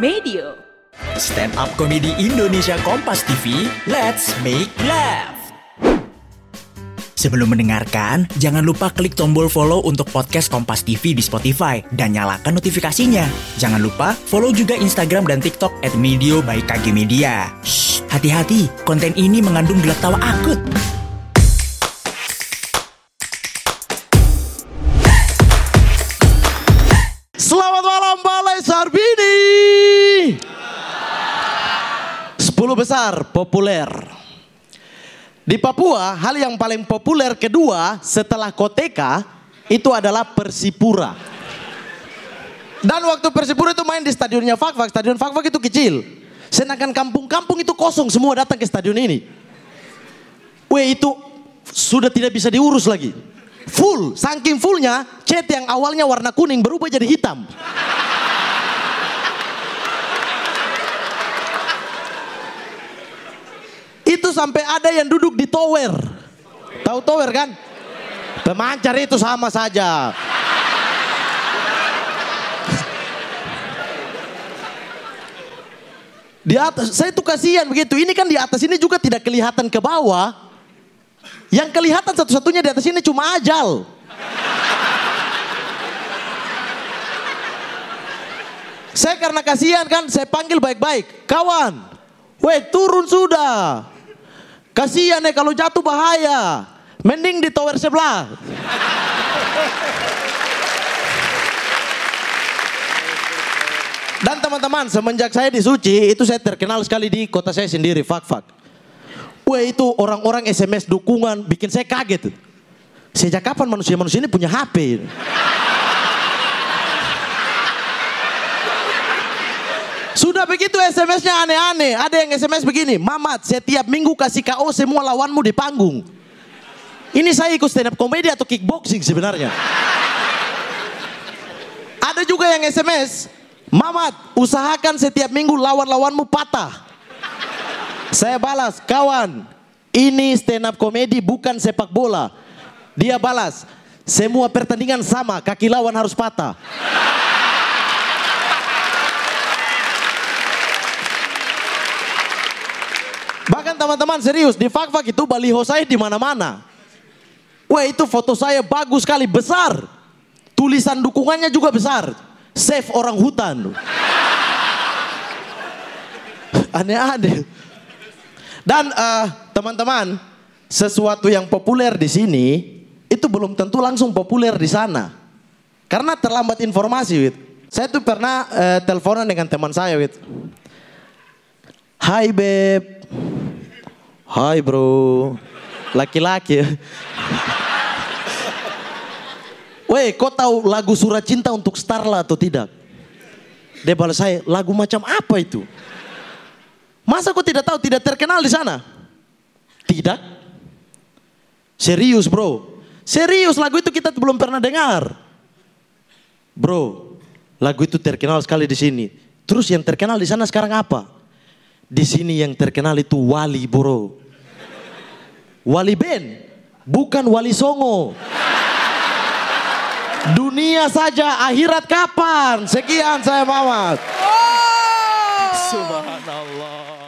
Medio. Stand up komedi Indonesia Kompas TV, let's make laugh. Sebelum mendengarkan, jangan lupa klik tombol follow untuk podcast Kompas TV di Spotify dan nyalakan notifikasinya. Jangan lupa follow juga Instagram dan TikTok at Medio by KG Media. Shh, hati-hati, konten ini mengandung gelak tawa akut. Selamat malam Balai 10 besar populer. Di Papua, hal yang paling populer kedua setelah Koteka itu adalah Persipura. Dan waktu Persipura itu main di stadionnya Fakfak, stadion Fakfak itu kecil. Sedangkan kampung-kampung itu kosong, semua datang ke stadion ini. Weh itu sudah tidak bisa diurus lagi. Full, saking fullnya, cat yang awalnya warna kuning berubah jadi hitam. Itu sampai ada yang duduk di tower. Tahu tower kan? Pemancar itu sama saja. Di atas, saya tuh kasihan begitu. Ini kan di atas ini juga tidak kelihatan ke bawah. Yang kelihatan satu-satunya di atas ini cuma ajal. Saya karena kasihan kan, saya panggil baik-baik. Kawan, weh turun sudah. Kasihan ya kalau jatuh bahaya. Mending di tower sebelah. Dan teman-teman, semenjak saya di Suci, itu saya terkenal sekali di kota saya sendiri, Fak-Fak. Wah itu orang-orang SMS dukungan bikin saya kaget. Sejak kapan manusia-manusia ini punya HP? Sudah begitu SMS-nya aneh-aneh. Ada yang SMS begini, Mamat setiap minggu kasih KO semua lawanmu di panggung. Ini saya ikut stand up komedi atau kickboxing sebenarnya. Ada juga yang SMS, Mamat usahakan setiap minggu lawan-lawanmu patah. Saya balas, kawan, ini stand up komedi bukan sepak bola. Dia balas, semua pertandingan sama, kaki lawan harus patah. Teman-teman serius, di fak-fak itu baliho saya di mana-mana. Wah itu foto saya bagus sekali, besar. Tulisan dukungannya juga besar. Save orang hutan. Aneh-aneh. Dan eh, teman-teman, sesuatu yang populer di sini itu belum tentu langsung populer di sana. Karena terlambat informasi, Wit. Saya tuh pernah eh, teleponan dengan teman saya, Wit. Hai beb. Hai bro. Laki-laki. Weh, kau tahu lagu surat cinta untuk Starla atau tidak? Dia balas saya, lagu macam apa itu? Masa kau tidak tahu, tidak terkenal di sana? Tidak. Serius bro. Serius lagu itu kita belum pernah dengar. Bro, lagu itu terkenal sekali di sini. Terus yang terkenal di sana sekarang apa? Di sini yang terkenal itu Wali bro. Wali Ben, bukan Wali Songo. Dunia saja, akhirat kapan? Sekian saya Mamat. Subhanallah.